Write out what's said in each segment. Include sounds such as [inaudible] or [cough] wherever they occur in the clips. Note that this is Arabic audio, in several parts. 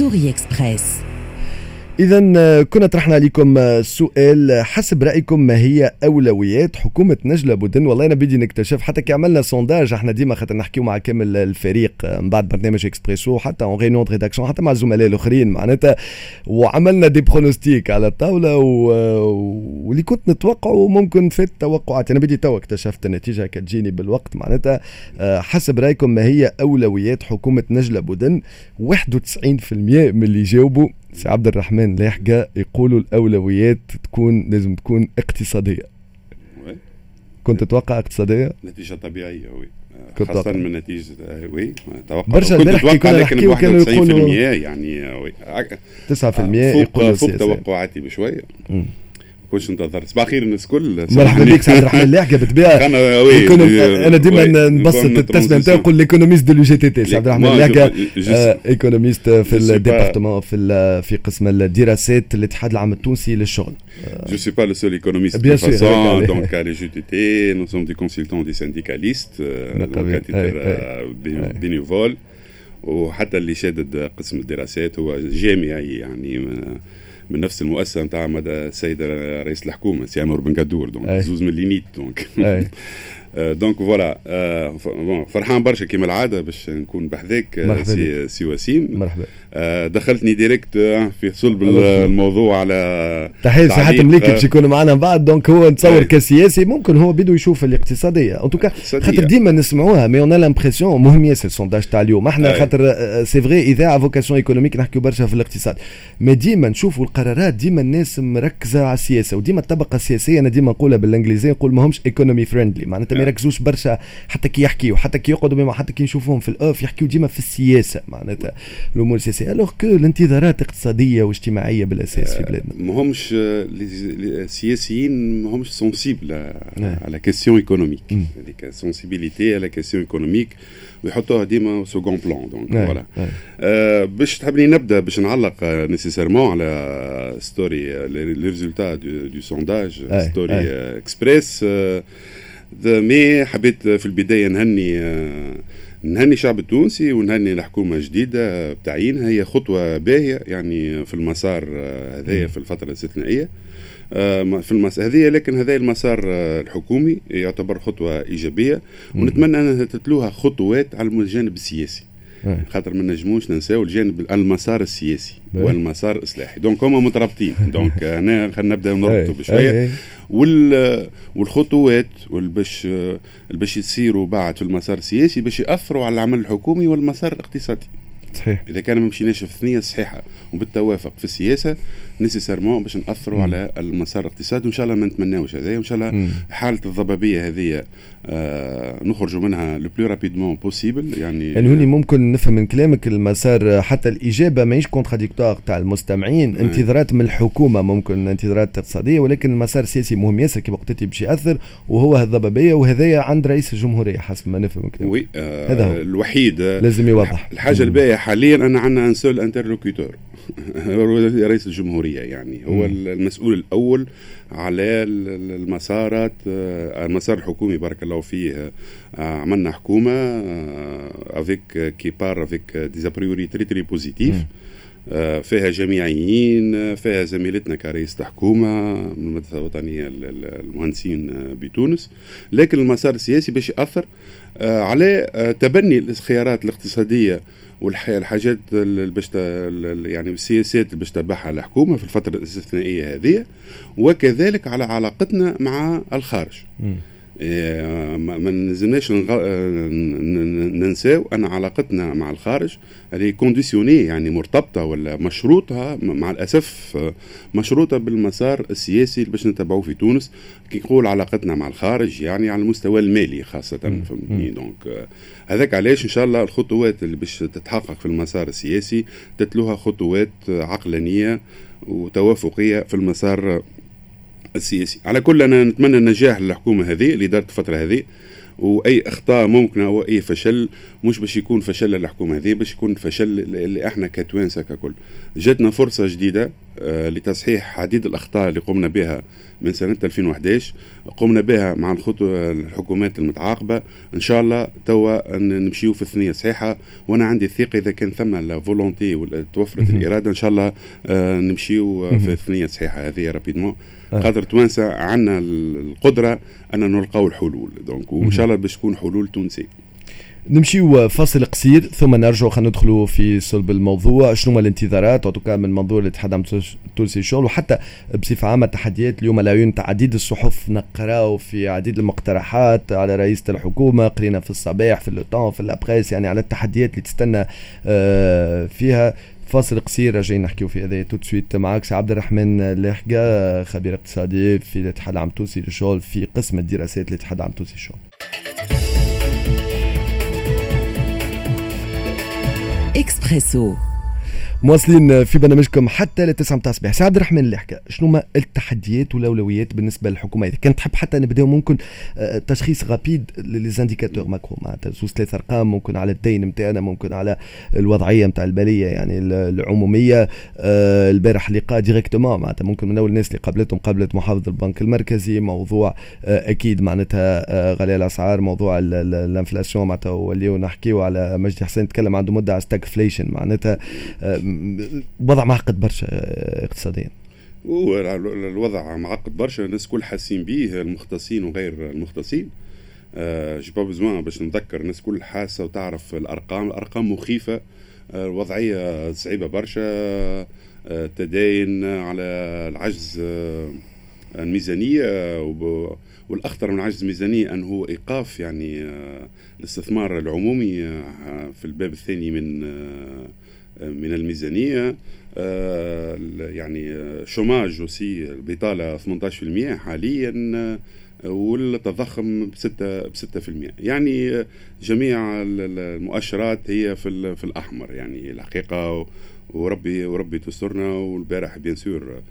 Story Express إذا آه، كنا طرحنا عليكم آه، سؤال حسب رأيكم ما هي أولويات حكومة نجلة بودن والله أنا بدي نكتشف حتى كي عملنا sondage إحنا ديما خاطر نحكيو مع كامل الفريق آه، من بعد برنامج إكسبريسو حتى en réunion de rédaction حتى مع الزملاء الآخرين معناتها وعملنا des pronostics على الطاولة و... واللي كنت نتوقعه ممكن في التوقعات. أنا بدي تو اكتشفت النتيجة كتجيني بالوقت معناتها حسب رأيكم ما هي أولويات حكومة نجلاء بودن 91% من اللي جاوبوا سي عبد الرحمن لاحقة يقولوا الأولويات تكون لازم تكون اقتصادية. كنت تتوقع اقتصادية؟ نتيجة طبيعية oui. خاصة من نتيجة oui. توقع. برشا كي كنا نحكيو كانوا يقولوا يعني oui. 9% يقولوا فوق توقعاتي بشوية. كنتش انتظرت صباح الخير الناس الكل مرحبا بك سي عبد الرحمن اللاحقة بالطبيعة. أنا ديما نبسط التسمية نتاعو نقول l'économiste de l'UGTT سي عبد الرحمن اللاحقة économiste في ال département في في قسم الدراسات الاتحاد العام التونسي للشغل. Je ne suis pas le seul économiste Bien de toute façon. [laughs] Donc, à l'UGTT, nous sommes des consultants, des syndicalistes, donc à titre bénévole. وحتى اللي شادد قسم الدراسات هو جامعي يعني من نفس المؤسسة نتاع مدى السيدة رئيس الحكومة سي عمر بن قدور donc زوز من l'ENIT donc. [laughs] donc voilà فرحان برشا كيما العاده باش نكون بحذاك سي, سي وسيم. مرحبا. آه، دخلتني direct آه، في صلب الموضوع على تحية صحة مليكي باش يكون معنا بعد. donc هو نتصور كسياسي ممكن هو بده يشوف الاقتصادية. en tout cas خاطر ديما نسمعوها mais on a l'impression مهم ياسر ال sondage تاع اليوم. إحنا خاطر c'est vrai اذاعة à vocation économique نحكيو برشا في الاقتصاد. mais ديما نشوفوا القرارات ديما الناس مركزة على السياسة وديما الطبقة السياسية أنا ديما نقولها بالإنجليزية نقول ماهمش economy friendly معناتها ما يركزوش برشا حتى كي يحكيوا حتى كي يقعدوا حتى كي نشوفوهم في ال off يحكيوا ديما في السياسة معناتها الأمور السياسية. alors que الانتظارات اقتصادية واجتماعية بالاساس في بلادنا. ما همش السياسيين ما همش sensibles على questions économiques هذيك sensibilité على questions économiques ويحطوها ديما second plan donc voilà باش تحبني نبدأ باش نعلق nécessairement على ستوري les résultats du sondage ستوري express mais حبيت في البداية نهني نهني الشعب التونسي ونهني الحكومة الجديدة بتعيينها هي خطوة باهية يعني في المسار هذايا في الفترة الاستثنائية. في المسار هذه لكن هذا المسار الحكومي يعتبر خطوة إيجابية. ونتمنى أنها تتلوها خطوات على الجانب السياسي. خاطر ما نجموش ننساو الجانب المسار السياسي والمسار الاصلاحي donc هما مترابطين. [laughs] donc هنا خلينا نبدأ نربطوا بشوية. وال والخطوات باش باش يصيروا بعد في المسار السياسي باش يأثروا على العمل الحكومي والمسار الاقتصادي. صحيح. إذا كان ما مشيناش في الثنية الصحيحة وبالتوافق في السياسة nécessairement باش نأثروا على المسار الاقتصادي وإن شاء الله ما نتمناوش هذا وإن شاء الله حالة الضبابية هذه آه نخرجوا منها le plus rapidement possible يعني يعني هوني ممكن نفهم من كلامك المسار حتى الإجابة ماهيش contradictoire تاع المستمعين انتظارات من الحكومة ممكن انتظارات اقتصادية ولكن المسار السياسي مهم ياسر كما قلت باش يأثر وهو الضبابية وهذايا عند رئيس الجمهورية حسب ما نفهم كلامك. oui آه هذا هو. الوحيد لازم يوضح. الحاجة الباقيه حاليا أنا عندنا un seul interlocuteur رئيس الجمهورية. يعني. هو مم. المسؤول الأول على المسارات المسار الحكومي بارك الله فيه. عملنا حكومة avec quelque part avec des a priori très très positifs فيها جامعيين فيها زميلتنا كرئيس حكومة من المدرسة الوطنية المهندسين بتونس. لكن المسار السياسي باش يأثر على تبني الخيارات الاقتصادية والحاجات باش يعني السياسات باش تتبعها الحكومة في الفترة الاستثنائية هذه وكذلك على علاقتنا مع الخارج. م. إيه، ما نلزمناش ننساو أن علاقتنا مع الخارج هذه conditionnée يعني مرتبطة ولا مشروطة مع الأسف مشروطة بالمسار السياسي اللي باش نتبعوه في تونس. كي نقول علاقتنا مع الخارج يعني على المستوى المالي خاصة فهمتني؟ donc هذاك علاش إن شاء الله الخطوات اللي باش تتحقق في المسار السياسي تتلوها خطوات عقلانية وتوافقية في المسار السياسي. على كل أنا نتمنى النجاح للحكومة هذه اللي دارت الفترة هذه وأي أخطاء ممكنة أو أي فشل مش باش يكون فشل للحكومة هذه باش يكون فشل اللي إحنا كتوانسة ككل. جاتنا فرصة جديدة لتصحيح عديد الأخطاء اللي قمنا بها من سنة 2011 قمنا بها مع الحكومات المتعاقبة. إن شاء الله توا نمشيو في الثنية صحيحه وأنا عندي الثقة إذا كان ثم la volonté وتوفرت الإرادة إن شاء الله نمشيو في الثنية صحيحه هذه rapidement خاطر توانسه عندنا القدرة أن نلقاو الحلول. donc وإن شاء الله باش تكون حلول تونسيه نمشيو فاصل قصير ثم نرجع خلينا ندخلوا في صلب الموضوع. شنو هما الانتظارات؟ en tout cas من منظور الاتحاد التونسي للشغل. وحتى بصفة عامة التحديات اليوم العيون عديد الصحف نقراو في عديد المقترحات على رئيسه الحكومة قرينا في الصباح في اللوتون في الابريس يعني على التحديات اللي تستنى آه، فيها. فاصل قصير راجعين نحكيو في هذا تو سويت معك سي عبد الرحمن لاحقة خبير اقتصادي في الاتحاد العام التونسي للشغل في قسم الدراسات الاتحاد العام التونسي للشغل. اكسبريسو مواصلين في برنامجكم حتى لتسعة متاع الصباح سي عبد الرحمن اللاحقة شنو ما التحديات والأولويات بالنسبة للحكومة إذا كانت تحب حتى نبدأو ممكن آه، تشخيص rapide لل indicateurs macro. معناتها زوز ثلاث أرقام ممكن على الدين نتاعنا ممكن على الوضعية نتاع المالية يعني العمومية آه، البارح لقاء directement. معناتها ممكن من أول الناس اللي قابلتهم قابلت محافظ البنك المركزي موضوع آه، أكيد معناتها غلاء الأسعار موضوع ال inflation. معناتها وليو نحكيو على مجدي حسين تكلم عنده مدة على stagflation معناتها وضع معقد برشا اقتصاديا. الوضع معقد برشا الناس كل حاسين به المختصين وغير المختصين. آه جو با باش نذكر الناس كل حاسة وتعرف الأرقام. الأرقام مخيفة آه الوضعية صعيبة برشا آه تداين على العجز آه الميزانية. والأخطر من عجز الميزانية أن هو إيقاف يعني آه الاستثمار العمومي آه في الباب الثاني من آه من الميزانية آه، يعني chômage aussi البطالة 18% حاليا آه، والتضخم ب 6 ب 6% يعني جميع المؤشرات هي في في الأحمر. يعني الحقيقة وربي وربي تسترنا. والبارح bien sûr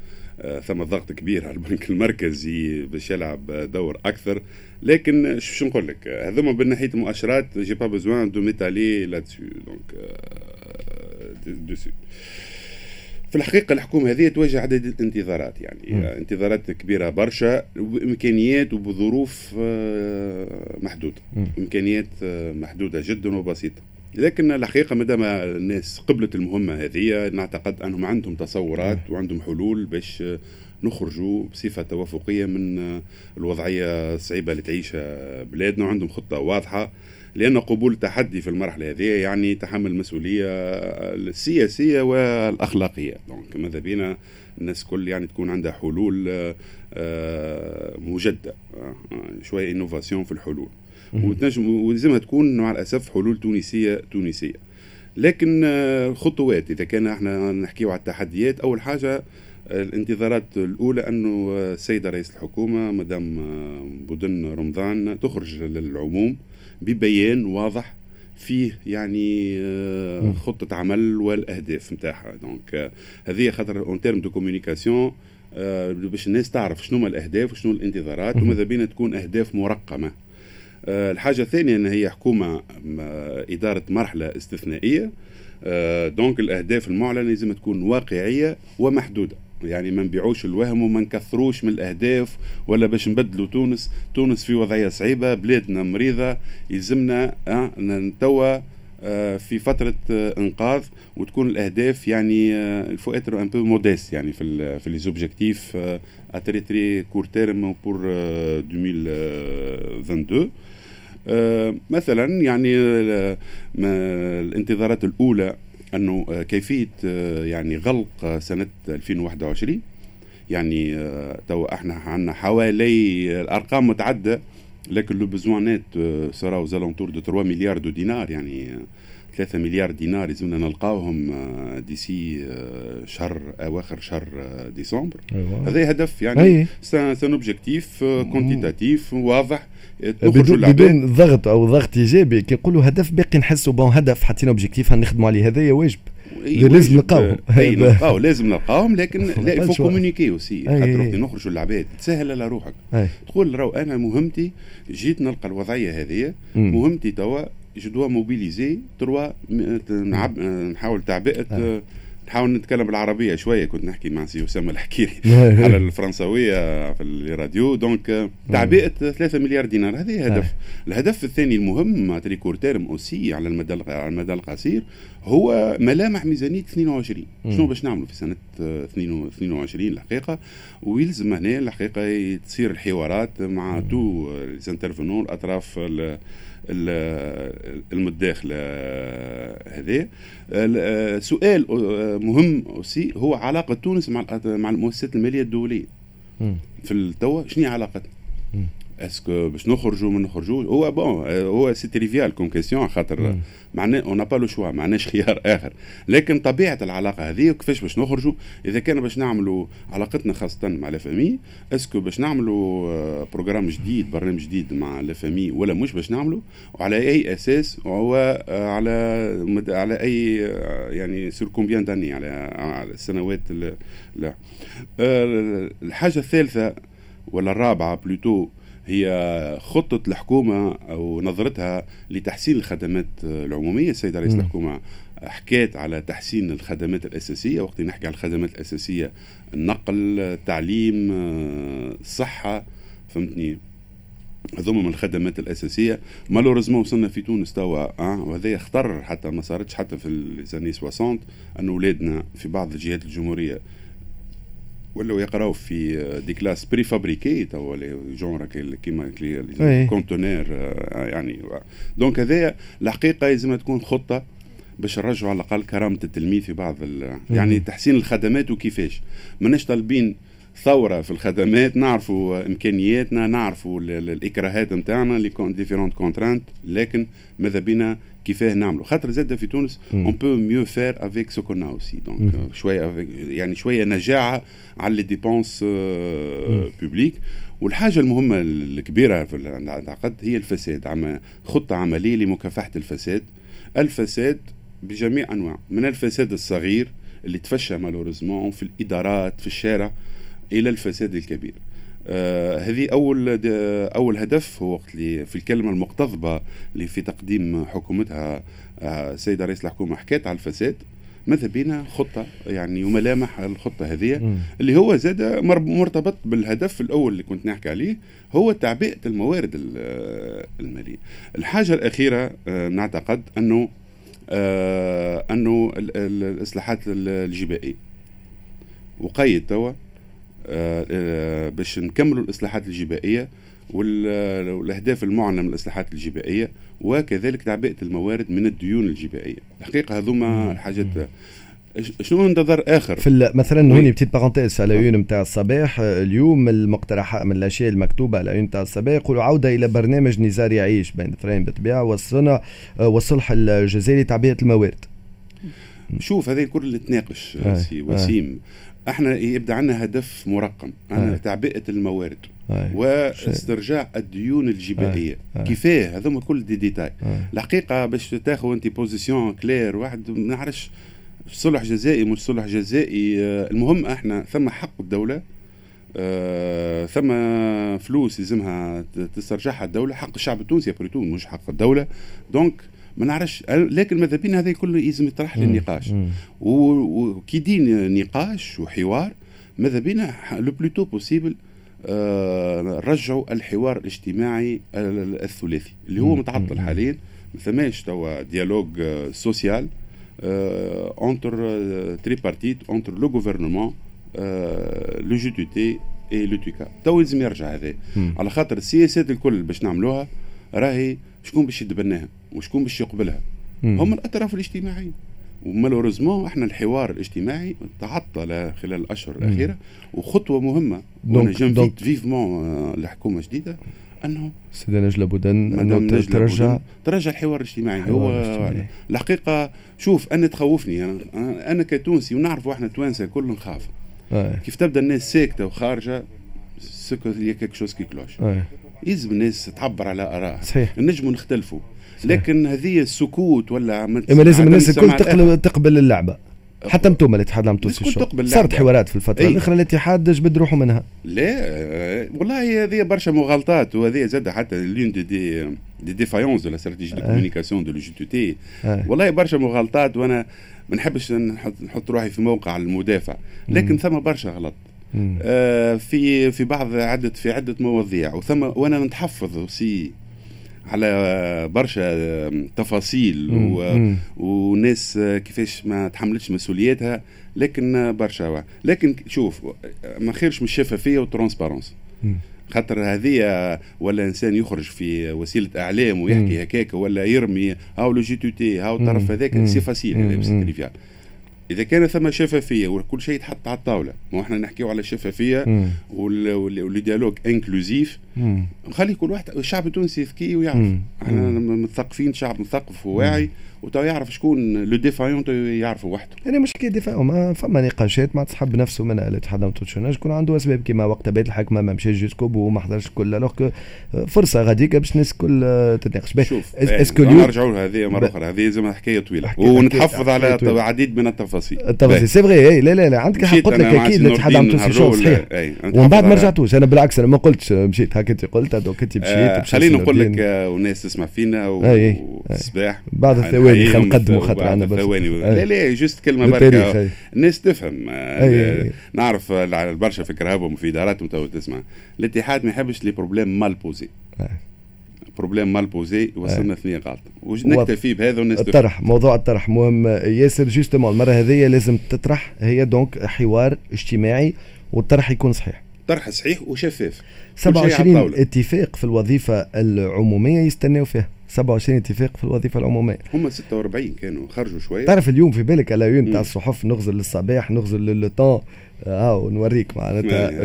آه، ثم ضغط كبير على البنك المركزي باش يلعب دور أكثر. لكن شو نقول لك؟ هذوما من ناحيه المؤشرات j'ai pas besoin de m'étaler là دونك دوسو في الحقيقة الحكومة هذه تواجه عدد الانتظارات يعني م. انتظارات كبيرة برشا بامكانيات وبظروف آه، محدودة م. إمكانيات آه، محدودة جدا وبسيطة لكن الحقيقة مادام الناس قبلت المهمة هذه نعتقد أنهم عندهم تصورات م. وعندهم حلول باش نخرجوا بصفة توافقية من الوضعية الصعيبة اللي تعيشها بلادنا وعندهم خطة واضحة لأن قبول التحدي في المرحلة هذه يعني تحمل المسؤولية السياسية والأخلاقية. donc ماذا بينا؟ الناس كل يعني تكون عندها حلول آه، مجدة آه، شوية innovation في الحلول. ولازمها تكون مع الأسف حلول تونسية تونسية. لكن آه، خطوات إذا كان إحنا نحكيو على التحديات أول حاجة الانتظارات الأولى أنه السيدة رئيس الحكومة مدام بودن رمضان تخرج للعموم. ببيان واضح فيه يعني آه، خطة عمل والأهداف نتاعها donc آه، هذه خاطر en termes de communication باش الناس تعرف شنو الأهداف وشنو الانتظارات وماذا بينا تكون أهداف مرقمة آه، الحاجة الثانية أن هي حكومة إدارة مرحلة استثنائية. donc الأهداف المعلنة لازم تكون واقعية ومحدودة. يعني ما نبيعوش الوهم وما نكثروش من الأهداف ولا باش نبدلوا تونس. تونس في وضعية صعيبة بلادنا مريضة يلزمنا آه توا آه في فترة آه إنقاذ وتكون الأهداف يعني il faut être un peu modeste يعني في في les objectifs à très très court terme pour 2022 آه مثلا يعني الانتظارات الأولى أنه آه، كيفية آه، يعني غلق سنة 2021 يعني آه، تو إحنا عندنا حوالي الأرقام متعددة لكن le besoin net serait aux alentours de 3 milliards de dinars يعني 3 مليار دينار يلزمنا نلقاوهم d'ici شهر أواخر شهر ديسمبر. أيوة. هذا هدف يعني c'est un objectif quantitatif واضح. بدون بدون ضغط أو ضغط إيجابي كي نقولوا هدف باقي نحسوا bon هدف حطينا objectif نخدموا عليه هذايا واجب. لازم نلقاو نلقاو [laughs] لازم نلقاوهم لكن [laughs] il faut communiquer aussi حتى نخرجوا للعباد تسهل على روحك. تقول راهو أنا مهمتي جيت نلقى الوضعية هذه مهمتي توا je dois mobiliser trois نحاول تعبئة نحاول نتكلم بالعربية شوية. كنت نحكي مع سي أسامة الحكيري [laughs] على الفرنسويه في الراديو. donc تعبئة 3 مليار دينار. هذه هدف. الهدف الثاني المهم très terme aussi على المدى على المدى القصير هو ملامح ميزانية 22 شنو باش نعملوا في سنة 22 الحقيقة ويلزم هنا الحقيقة تصير الحوارات مع tous les intervenants الأطراف المتداخله هذا سؤال مهم aussi هو علاقة تونس مع مع المؤسسات المالية الدولية. في التوا شنو هي علاقتنا؟ est-ce que باش نخرجوا ما نخرجوا هو bon هو c'est trivial comme question خاطر معناه on a pas le choix معناش خيار اخر لكن طبيعه العلاقه هذه وكيفاش باش نخرجوا اذا كان باش نعملوا علاقتنا خاصه مع l'FMI est-ce que باش نعملوا programme جديد برنامج جديد مع l'FMI ولا مش باش نعملوا وعلى اي أساس وهو على على اي يعني sur combien d'années على على السنوات لا الحاجة الثالثه ولا الرابعه plutôt هي خطة الحكومة أو نظرتها لتحسين الخدمات العمومية. السيدة رئيس الحكومة حكيت على تحسين الخدمات الأساسية وقت نحكي على الخدمات الأساسية النقل التعليم الصحة فهمتني؟ هذوما من الخدمات الأساسية. malheureusement وصلنا في تونس توا أه؟ وهذا يختر حتى ما صارتش حتى في les années 60 أن اولادنا في بعض جهات الجمهورية ولاو يقراو في des classes préfabriquées tout genre كيما conteneur يعني donc هذايا الحقيقة لازم تكون خطة باش نرجعوا على الأقل كرامة التلميذ في بعض يعني تحسين الخدمات وكيفاش. ماناش طالبين ثورة في الخدمات نعرفوا إمكانياتنا نعرفوا الإكراهات نتاعنا les différentes contraintes لكن ماذا بينا كيفاه نعملوا خاطر زاد في تونس on peut mieux faire avec ce qu'on a aussi donc شوية يعني شوية نجاعه على les dépenses publiques والحاجة المهمة الكبيرة في العقد هي الفساد عم خطة عملية لمكافحة الفساد الفساد بجميع أنواع من الفساد الصغير اللي تفشى malheureusement في الإدارات في الشارع إلى الفساد الكبير هذه أول أول هدف هو وقت اللي في الكلمة المقتضبة اللي في تقديم حكومتها السيدة آه رئيس الحكومة حكيت على الفساد. ماذا بينا؟ خطة يعني وملامح الخطة هذه اللي هو زاد مرتبط بالهدف الأول اللي كنت نحكي عليه هو تعبئة الموارد المالية. الحاجة الأخيرة آه نعتقد أنه آه أنه الإصلاحات الجبائية. وقيد توا آه باش نكملوا الإصلاحات الجبائية والاهداف المعنى من الإصلاحات الجبائية وكذلك تعبئة الموارد من الديون الجبائية. الحقيقة هذوما الحاجات شنو انتظر آخر؟ في مثلا هوني بتيت بارونتيز على يون نتاع الصباح اليوم المقترحات من الأشياء المكتوبة على يون نتاع الصباح يقولوا عودة إلى برنامج نزار يعيش بين فرين بالطبيعه والصنع والصلح الجزائري تعبئه الموارد. شوف هذه الكل اللي تناقش سي وسيم. إحنا يبدأ عندنا هدف مرقم عندنا تعبئة الموارد أي. واسترجاع الديون الجبائية. كيفاه هذوما كل دي ديتاي. الحقيقة باش تاخذ انت position claire واحد ما نعرفش صلح جزائي مش صلح جزائي المهم إحنا ثم حق الدولة آه ثم فلوس يلزمها تسترجعها الدولة حق الشعب التونسي plutôt مش حق الدولة. donc ما نعرفش. لكن ماذا بينا هذا كله لازم يطرح للنقاش وكي دين نقاش وحوار ماذا بينا le plus tôt possible آه رجعوا الحوار الاجتماعي الثلاثي اللي هو متعطل حاليا. ما ثماش توا dialogue social entre tripartite entre le gouvernement l'UGTT et l'UTICA تو لازم يرجع هذا. على خاطر السياسات الكل باش نعملوها راهي شكون باش يتبناها وشكون باش يقبلها؟ هم الأطراف الاجتماعيين و malheureusement إحنا الحوار الاجتماعي تعطل خلال الأشهر الأخيرة. وخطوة مهمة وأنا j'invite vivement الحكومة الجديده أنه سيدي نجلة بودن ترجع ترجع الحوار الاجتماعي. هو الحقيقة شوف أنا تخوفني. أنا, أنا كتونسي ونعرف إحنا توانسة الكل نخاف. آه. كيف تبدأ الناس ساكتة وخارجة c'est que quelque chose qui cloche. يلزم الناس تعبر على ارائها صحيح. نجموا نختلفوا. لكن هذه السكوت ولا إما لازم الناس الكل تقبل, تقبل اللعبة. حتى أنتم الاتحاد التونسي الشغل. صارت حوارات في الفترة. أي. الأخرى الاتحاد جبد روحه منها. لا والله هذه برشا مغالطات وهذه زاد حتى l'une des des des défaillances de la stratégie de communication de l'UGTT والله برشا مغالطات وأنا ما نحبش نحط, روحي في موقع المدافع. لكن ثم برشا غلط. آه في في بعض عده في عدة مواضيع. وثم وأنا نتحفظ سي على برشا تفاصيل و... وناس كيفاش ما تحملتش مسؤولياتها. لكن برشا لكن شوف ما خيرش من الشفافية وال transparence. خاطر هذه ولا إنسان يخرج في وسيلة إعلام ويحكي هكاك ولا يرمي هاو l'UGTT هاو الطرف هذاك c'est facile هذا إذا كان ثم شفافية وكل شيء يتحط على الطاولة ما إحنا نحكيو على الشفافية وال dialogue inclusif نخلي كل واحد الشعب التونسي ذكي ويعرف. إحنا مثقفين شعب مثقف وواعي. وتو يعرف شكون le défaillant يعرفه وحده. يعني مش كي défaillant ما فما نقاشات مع تصحب نفسه منها الاتحاد التونسي شكون عنده أسباب كيما وقت بيت الحكمة ما مشاش jusqu'au bout وما حضرش الكل alors فرصة غاديك باش الناس الكل تتناقش. شوف est-ce que اليوم نرجعوا هذه مرة أخرى. هذه لازم حكاية طويلة. ونتحفظ على العديد من التفاصيل. التفاصيل. سي vrai لا لا لا. عندك حق قلت لك أكيد الاتحاد التونسي صحيح. ومن بعد ما رجعتوش. أنا بالعكس أنا ما قلتش مشيت. هكا انت قلت donc انت مشيت خلينا نقول لك والناس تسمع فينا والصباح. بعد الثواني خلينا نقدموا خاطر عندنا ثواني. لا لا juste كلمة بركة. الناس تفهم. أي. نعرف برشا في كراهبهم في اداراتهم تو تسمع. الاتحاد ما يحبش les problèmes mal posés problème mal posé وصلنا ثنية غلط. ونكتفي بهذا والناس الطرح موضوع الطرح مهم. ياسر justement المرة هذه لازم تطرح. هي donc حوار اجتماعي والطرح يكون صحيح. طرح صحيح وشفاف. 27 اتفاق في الوظيفة العمومية يستناو فيها. 27 اتفاق في الوظيفة العمومية. هم 46 كانوا خرجوا شوية. تعرف اليوم في بالك على تاع الصحف نغزل للصباح نغزل ل Le Temps آه نوريك معناتها.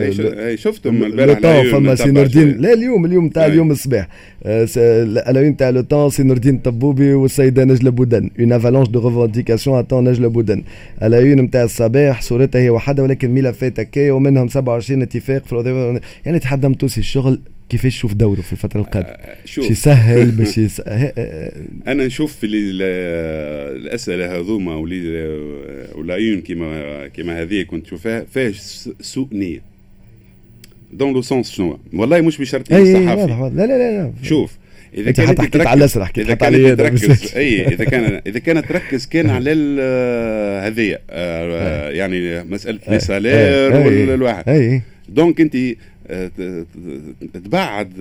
اي شفتهم البارح فما سي نور الدين. لا اليوم اليوم تاع اليوم الصباح. La Une تاع Le Temps سي نور الدين الطبوبي والسيدة نجلة بودن. une avalanche de revendications attend نجلة بودن. La Une نتاع الصباح صورتها هي وحده ولكن ملفات هكايا ومنهم 27 اتفاق في يعني الاتحاد التونسي الشغل؟ كيفاش تشوف دوره في الفترة القادمة؟ آه، شوف. باش يسهل باش يس... أنا نشوف في الأسئلة هذوما والعيون كيما كيما هذه كنت تشوفها فيها سوء نية. دون لو سونس شنو؟ والله مش بشرط الصحافي. لا لا لا لا شوف إذا أنت كانت حكيت على الاسرح حكيت إذا كانت تركز اي إذا كان إذا كانت تركز كان [laughs] على هذه آه، يعني مسألة لي سالير والواحد. دونك أنت تبعد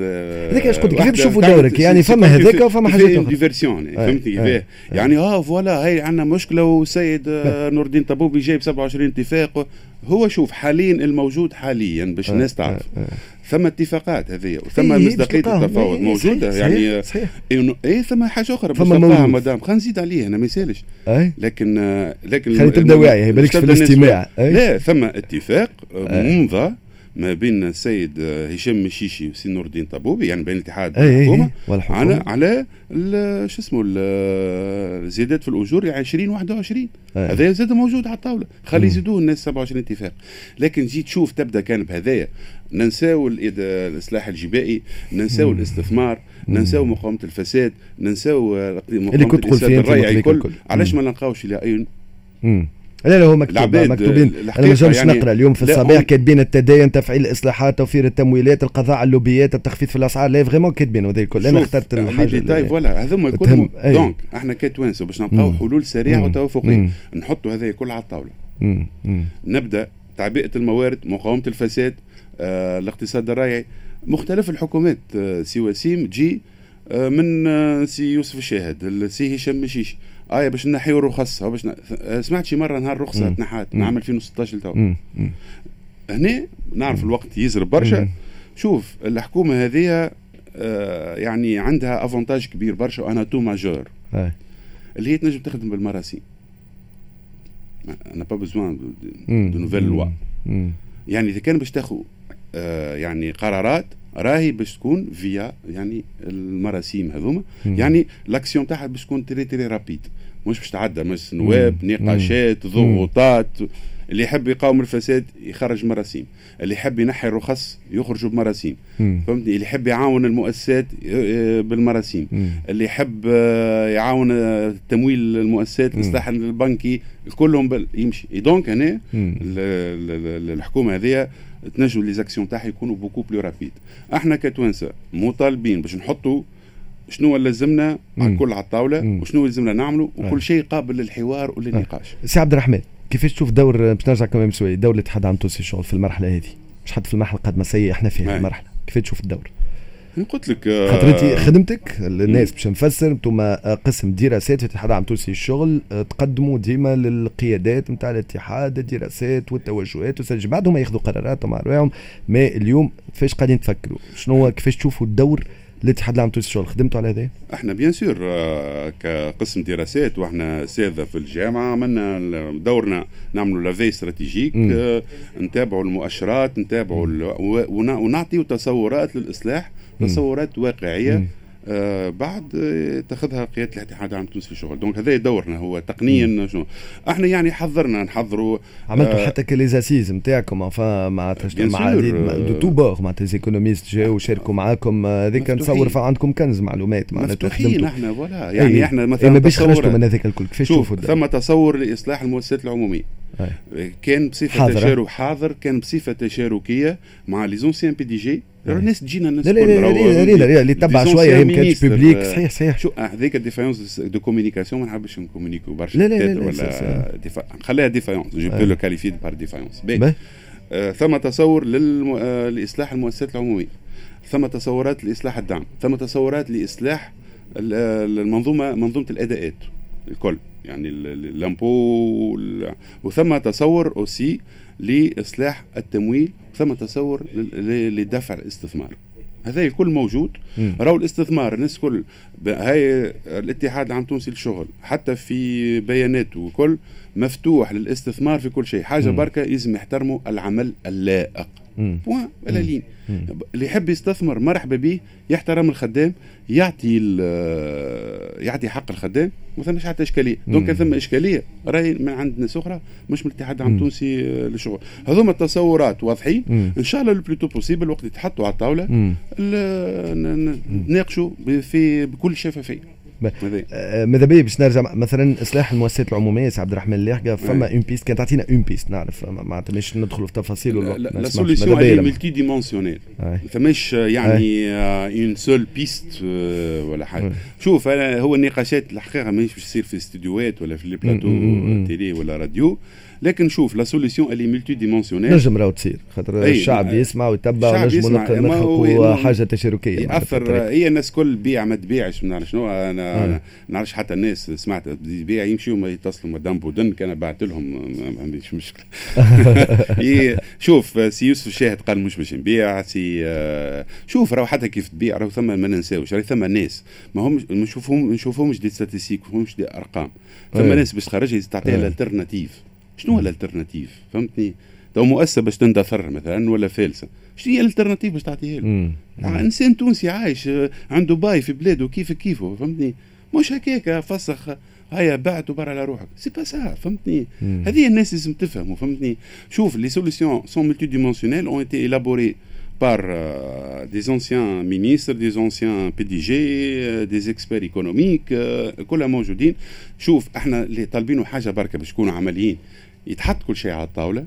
هذاك اش قلت كيف تشوفوا دورك يعني فما هذاك وفما حاجات أخرى. ديفيرسيون يعني فهمتني كيفاه يعني آه voilà هاي عندنا مشكلة والسيد نور الدين طبوبي جايب 27 اتفاق هو شوف حاليا الموجود حاليا باش الناس تعرف. ثم اتفاقات هذه وثم مصداقية التفاوض موجودة صحيح يعني صحيح. اي ثم حاجة أخرى موجود. مدام خلينا نزيد عليه أنا ما يسألش. لكن لكن خلي تبدأ واعي بالك في الاستماع. لا ثم اتفاق ممضى ما بين السيد هشام مشيشي وسي نور الدين طبوبي يعني بين الاتحاد والحكومة على على شو اسمه الزيادات في الأجور 2021 هذا زاد موجود على الطاولة. خلي يزيدوه الناس 27 اتفاق. لكن جيت تشوف تبدأ كان بهذايا. ننساو الإصلاح الجبائي ننساو الاستثمار ننساو مقاومة الفساد ننساو مقاومة الفساد الرأي الكل. علاش ما نلقاوش لاي لا لا هو مكتوب مكتوبين. أنا ما يعني نقرأ اليوم في الصباح كاتبين التدين تفعيل الإصلاحات توفير التمويلات القضاء على اللوبيات التخفيض في الأسعار لا vraiment كاتبين هذا الكل. أنا اخترت الحاجة اللي voilà هذوما الكل donc إحنا كتوانسه باش نلقاو حلول سريعة وتوافقية. نحطوا هذا الكل على الطاولة. نبدأ تعبئة الموارد مقاومة الفساد آه الاقتصاد الريعي مختلف الحكومات آه سي وسيم تجي آه من آه سي يوسف الشاهد سي هشام مشيشي آه باش نحيو الرخص باش ن... سمعت شي مرة نهار رخصه تنحات عام 2016 تو. هنا نعرف الوقت يزرب برشا. شوف الحكومة هذه آه يعني عندها avantage كبير برشا و un atout majeur اللي هي تنجم تخدم بالمراسيم on n'a pas besoin de nouvelles lois يعني إذا كان باش تاخذ آه يعني قرارات راهي باش تكون فيا يعني المراسيم هذوما. يعني l'action تاعها باش تكون très très rapide مش باش تعدى مش نواب نقاشات ضغوطات. اللي يحب يقاوم الفساد يخرج مراسيم. اللي يحب ينحي الرخص يخرجوا بمراسيم. فهمتني؟ اللي يحب يعاون المؤسسات بالمراسيم. اللي يحب آه، يعاون آه، تمويل المؤسسات الاصلاح البنكي كلهم يمشي. donc هنا الحكومة هذه تنجم les actions تاعها يكونوا beaucoup plus rapides إحنا كتوانسة مطالبين باش نحطوا شنو لازمنا الكل على الطاولة وشنو لازمنا نعملوا وكل شيء قابل للحوار وللنقاش سي عبد الرحمن كيفاش تشوف دور باش نرجع كمان شوي دور الاتحاد عم توصي الشغل في المرحلة هذه؟ مش حتى في المرحلة قد ما سيء إحنا فيها المرحلة كيفاش تشوف الدور؟ قلت لك خاطر انت آه، خدمتك الناس باش نفسر أنتم قسم دراسات في الاتحاد عم توصي الشغل آه، تقدموا ديما للقيادات نتاع الاتحاد الدراسات والتوجهات بعدهم ياخذوا قراراتهم على ما اليوم كيفاش قاعدين تفكروا؟ شنو كيفاش تشوفوا الدور الاتحاد العام التونسي الشغل خدمتوا على هذا؟ إحنا bien sûr آه، كقسم دراسات وإحنا اساتذه في الجامعة عملنا دورنا نعملوا la veille stratégique نتابعوا المؤشرات نتابعوا ونعطيوا تصورات للإصلاح تصورات واقعية. آه بعد آه تاخذها قيادة الاتحاد العام التونسي للشغل donc هذا دورنا هو تقنيا شنو. إحنا يعني حضرنا نحضروا عملتوا آه حتى ك les assises نتاعكم مع مع مع de tous bords مع économistes جاوا وشاركوا معاكم. هذيك نتصور عندكم كنز معلومات معناتها خدمتوا. إحنا voilà يعني أي. إحنا مثلا ما باش خرجتوا من هذاك الكل. كيفاش تشوفوا ثم تصور لإصلاح المؤسسات العمومية. أي. كان بصفة تشارك حاضر كان بصفة تشاركية مع les anciens PDG الناس تجينا الناس لا لا لا لا اللي تبع شوية يمكن publique صحيح صحيح شو هذيك défaillance de communication ما نحبش نكومينيكو برشا لا لا لا ولا نخليها défaillance je peux le qualifier par défaillance ثم تصور لإصلاح المؤسسات العمومية. ثم تصورات لإصلاح الدعم. ثم تصورات لإصلاح المنظومه منظومة الأداءات. الكل. يعني l'impôt وثم تصور aussi لإصلاح التمويل ثم تصور لدفع الاستثمار. هذا الكل موجود. راهو الاستثمار الناس كل هاي الاتحاد العام التونسي للشغل حتى في بياناته وكل مفتوح للاستثمار في كل شيء. حاجة بركة لازم يحترموا العمل اللائق. point à la ligne. اللي يحب يستثمر مرحبا به يحترم الخدام يعطي يعطي حق الخدام. ما ثمش حتى إشكالية. donc ثم إشكالية. راهي من عند ناس أخرى مش من الاتحاد العام التونسي للشغل. هذوما التصورات واضحين. إن شاء الله le plus tôt possible وقت يتحطوا على الطاولة نناقشوا في بكل شفافية. آه، ماذا؟ بيا باش نرجع مثلا إصلاح المؤسسات العمومية سي عبد الرحمن اللاحقه فما une piste كانت تعطينا une piste نعرف معناتها مش ندخلوا في تفاصيل ولا la solution هي multi dimensionnelle ما فماش يعني une seule piste ولا حاجة. شوف أنا هو النقاشات الحقيقة ماهيش باش تصير في استديوهات ولا في les plateaux télé ولا راديو. لكن شوف la solution elle est multidimensionnelle نجم راهو تصير خاطر الشعب يسمع ويتبع ونجموا نخلقوا حاجة تشاركية يأثر هي الناس كل بيع ما تبيعش ما نعرف شنو أنا ما نعرفش حتى الناس سمعت بيع يمشيوا ما يتصلوا مدام بودن كان بعت لهم ما عنديش مشكلة. [laughs] [laughs] شوف سي يوسف الشاهد قال مش باش نبيع سي شوف راهو حتى كيف تبيع راهو ثم ما ننساوش راهي ثم ناس. ما هم نشوفهم نشوفهمش des statistiques مش des أرقام. ثم ناس باش تخرجها تعطيها l'alternative شنو هو l'alternative فهمتني؟ تو مؤسسة باش تندثر مثلا ولا فالسة. شنو هي l'alternative باش تعطيها له إنسان تونسي عايش عنده باي في بلاده كيف كيفه فهمتني؟ مش هكاك فسخ هيا بعت وبر على روحك. c'est pas ça فهمتني؟ هذه الناس لازم تفهموا فهمتني؟ شوف les solutions sont multidimensionnelles ont été élaborées par euh, des anciens ministres, des anciens PDG, euh, des experts économiques, euh, كلها موجودين. شوف إحنا اللي طالبينه حاجة بركة باش نكونوا عمليين. يتحط كل شيء على الطاولة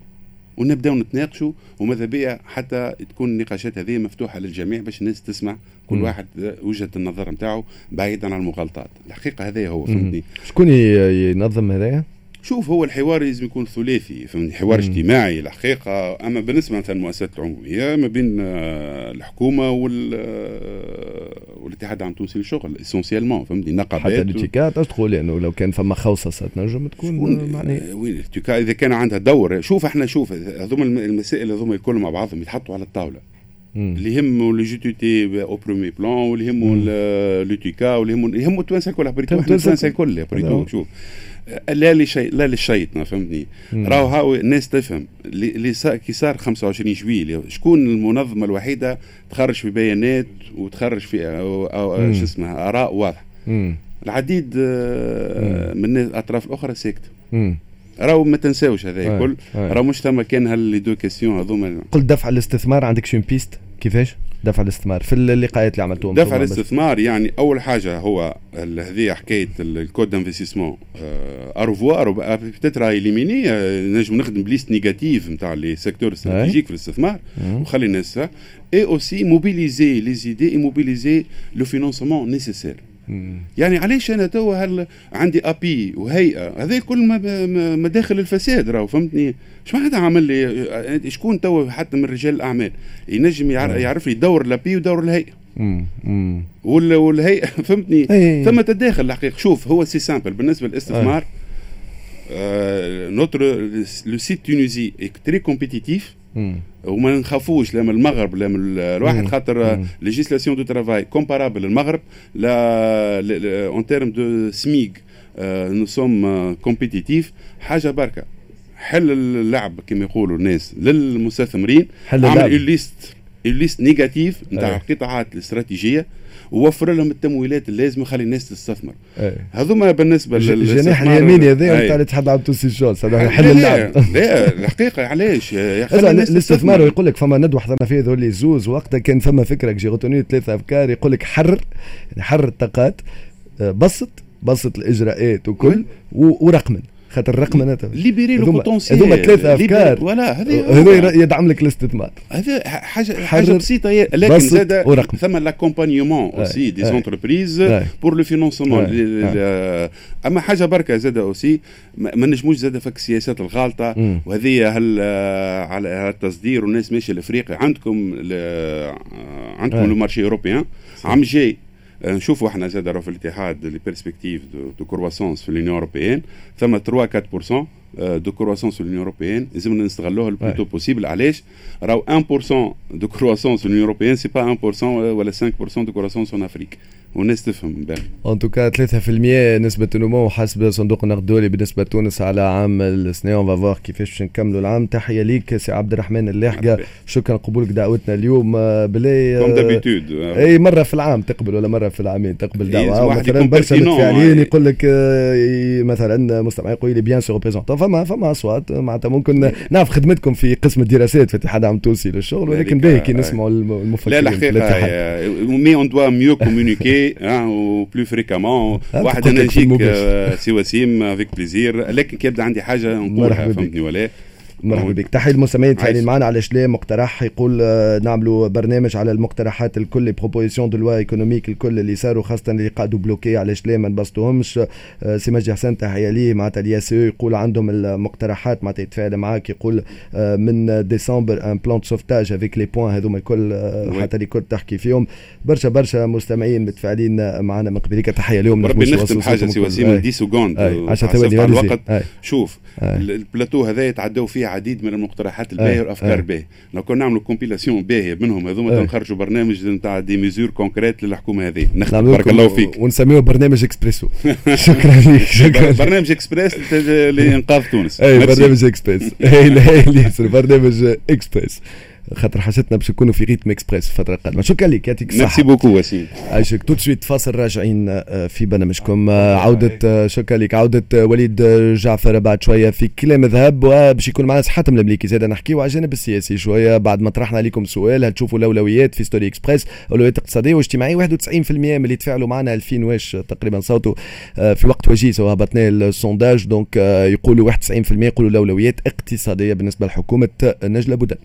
ونبداو نتناقشوا وماذا بيا حتى تكون النقاشات هذه مفتوحة للجميع باش الناس تسمع كل. واحد وجهة النظر نتاعو بعيدا عن المغالطات. الحقيقة هذا هو فهمتني؟ شكون ينظم هذايا؟ شوف هو الحوار لازم يكون ثلاثي فهمني حوار مم. اجتماعي الحقيقة أما بالنسبة مثلا المؤسسات العمومية ما بين آه، الحكومة وال آه، والاتحاد العام التونسي للشغل اسونسيالمون فهمتني؟ نقابات حتى الاتيكا تقول؟ لأنه لو كان فما خوصصه تنجم تكون معناها. وين الاتيكا إذا كان عندها دور شوف إحنا شوف هذوما المسائل هذوما الكل مع بعضهم يتحطوا على الطاولة. اللي يهموا l'UGTT au premier plan واللي يهموا l'UTICA واللي يهموا يهموا التوانسه الكل التوانسه الكل شوف لا لشيء لا للشيطنه فهمتني راهو هاو الناس تفهم اللي كي صار 25 جويلية شكون المنظمه الوحيده تخرج في بيانات وتخرج في شو اسمها اراء واضحه العديد من الاطراف الاخرى ساكته راهو ما تنساوش هذا الكل راهو مش ثم كان هاللي دو كيستيون هذوما قلت دفع الاستثمار عندك شون بيست كيفاش؟ دفع الاستثمار في اللقاءات اللي عملتوهم دفع الاستثمار يعني أول حاجة هو هذه حكاية الكود دانفستيسمون ارفوار بتتر اليميني نجم نخدم بليست نيجاتيف نتاع لي سيكتور استراتيجيك في الاستثمار. وخلي الناس اي اوسي موبيليزي لي زيدي اي موبيليزي لو فينونسمون نيسيسير يعني علاش أنا توا هل عندي أبي وهيئة؟ هذا كل مداخل الفساد راهو فهمتني؟ اش معناتها عامل لي شكون توا حتى من رجال الأعمال؟ ينجم يعرف لي دور ال API ودور الهيئه والهيئة [laughs] فهمتني؟ ثم تداخل الحقيقة. شوف هو c'est simple. بالنسبة للاستثمار notre le site tunisien très compétitif وما نخافوش لا من المغرب لا من الواحد خاطر législation de travail comparable المغرب لا en termes de SMIG nous sommes compétitifs حاجة بركة. حل اللعب كما يقولوا الناس للمستثمرين. حل عمل liste liste négative نتاع القطاعات الاستراتيجية. ووفر لهم التمويلات اللازمه خلي الناس تستثمر. هذوما بالنسبة للجناح اليميني هذا نتاع الاتحاد العام التونسي ال chose هذا حل اللعب لا الحقيقة علاش؟ الاستثمار يقول لك فما ندوة حضرنا فيها ذولي زوز وقتها كان فما فكرة j'ai retenu ثلاثة أفكار يقول لك حرر حرر الطاقات بسط بسط الإجراءات وكل ورقمن. خاطر الرقمنة libérer le potentiel هذوما ثلاثة أفكار. ولا هذا يدعم لك الاستثمار هذا حاجة حاجة بسيطة لكن زاد ثم l'accompagnement aussi des entreprises pour le financement أما حاجة بركة زاد aussi ما نجموش زاد فك السياسات الغالطة. وهذا حل على التصدير والناس ماشية لأفريقيا. عندكم عندكم le marché européen. عام جاي. نشوفوا إحنا زاد في الاتحاد les perspectives de croissance في l'Union européenne ثم 3 4% de croissance في l'Union européenne لازمنا نستغلوها le plus tôt possible علاش؟ راهو 1% de croissance في l'Union européenne c'est pas 1% ولا 5% de croissance en Afrique والناس تفهم باهي en tout cas 3% نسبة النمو حسب صندوق النقد الدولي بالنسبة لتونس على عام السنة on va voir كيفاش باش نكملوا العام تحية ليك سي عبد الرحمن اللاحقة شكرا قبولك دعوتنا اليوم. بلاي comme d'habitude إي مرة في العام تقبل ولا مرة في العامين تقبل دعوة. مثلا برشا متفاعلين يقول لك مثلا مستمع يقول لي bien sûr représentant فما فما أصوات. معناتها ممكن نعرف خدمتكم في قسم الدراسات في الاتحاد العام التونسي للشغل ولكن باهي كي نسمعوا المفكرين لا الحقيقة mais on doit mieux communiquer ou plus fréquemment واحد أنا نجيك سي وسيم avec plaisir لكن كي يبدا عندي حاجة نقولها فهمتني ولا مرحبا بك تحية المستمعين فاعلين معنا علاش لا مقترح يقول نعملوا برنامج على المقترحات الكل propositions de loi économiques الكل اللي صاروا خاصة اللي قعدوا bloqués علاش لا ما نبسطوهمش سي مجدي حسن تحية ليه معناتها اليا سي يقول عندهم المقترحات معناتها يتفاعل معاك يقول من ديسمبر un plan sauvetage avec les points هذوما الكل حتى اللي كنت تحكي فيهم. برشا برشا مستمعين متفاعلين معنا من قبلك تحية اليوم ربي نختم حاجة سي وسيم 10 secondes عشان ثواني الوقت. شوف البلاتو هذا يتعدوا فيه عديد من المقترحات الباهية والأفكار الباهيه لو كنا نعملوا compilation باهية منهم هذوما نخرجوا برنامج نتاع des mesures concrètes للحكومة هذه. نختم بارك الله فيك. ونسميه برنامج اكسبريسو [laughs] شكرا لك شكرا برنامج اكسبريس لإنقاذ تونس. اي برنامج اكسبريس اي برنامج اكسبريس خاطر حاجتنا باش نكونوا في rythme express الفترة القادمة. شكرا لك يعطيك الصحة. merci beaucoup وسيم. عايشك tout de suite فاصل راجعين في برنامجكم. عودة شكرا لك. عودة وليد جعفر بعد شوية في كلام ذهب وباش يكون معنا حاتم المليكي زاد نحكيو على الجانب السياسي شوية. بعد ما طرحنا عليكم سؤال هل تشوفوا الأولويات في Story Express اولويات اقتصاديه واجتماعيه 91% من اللي تفاعلوا معنا 2000 واش تقريبا صوتوا في وقت وجيز وهبطنا ال sondage donc يقولوا 91% يقولوا الأولويات اقتصادية بالنسبة لحكومة نجلاء بودن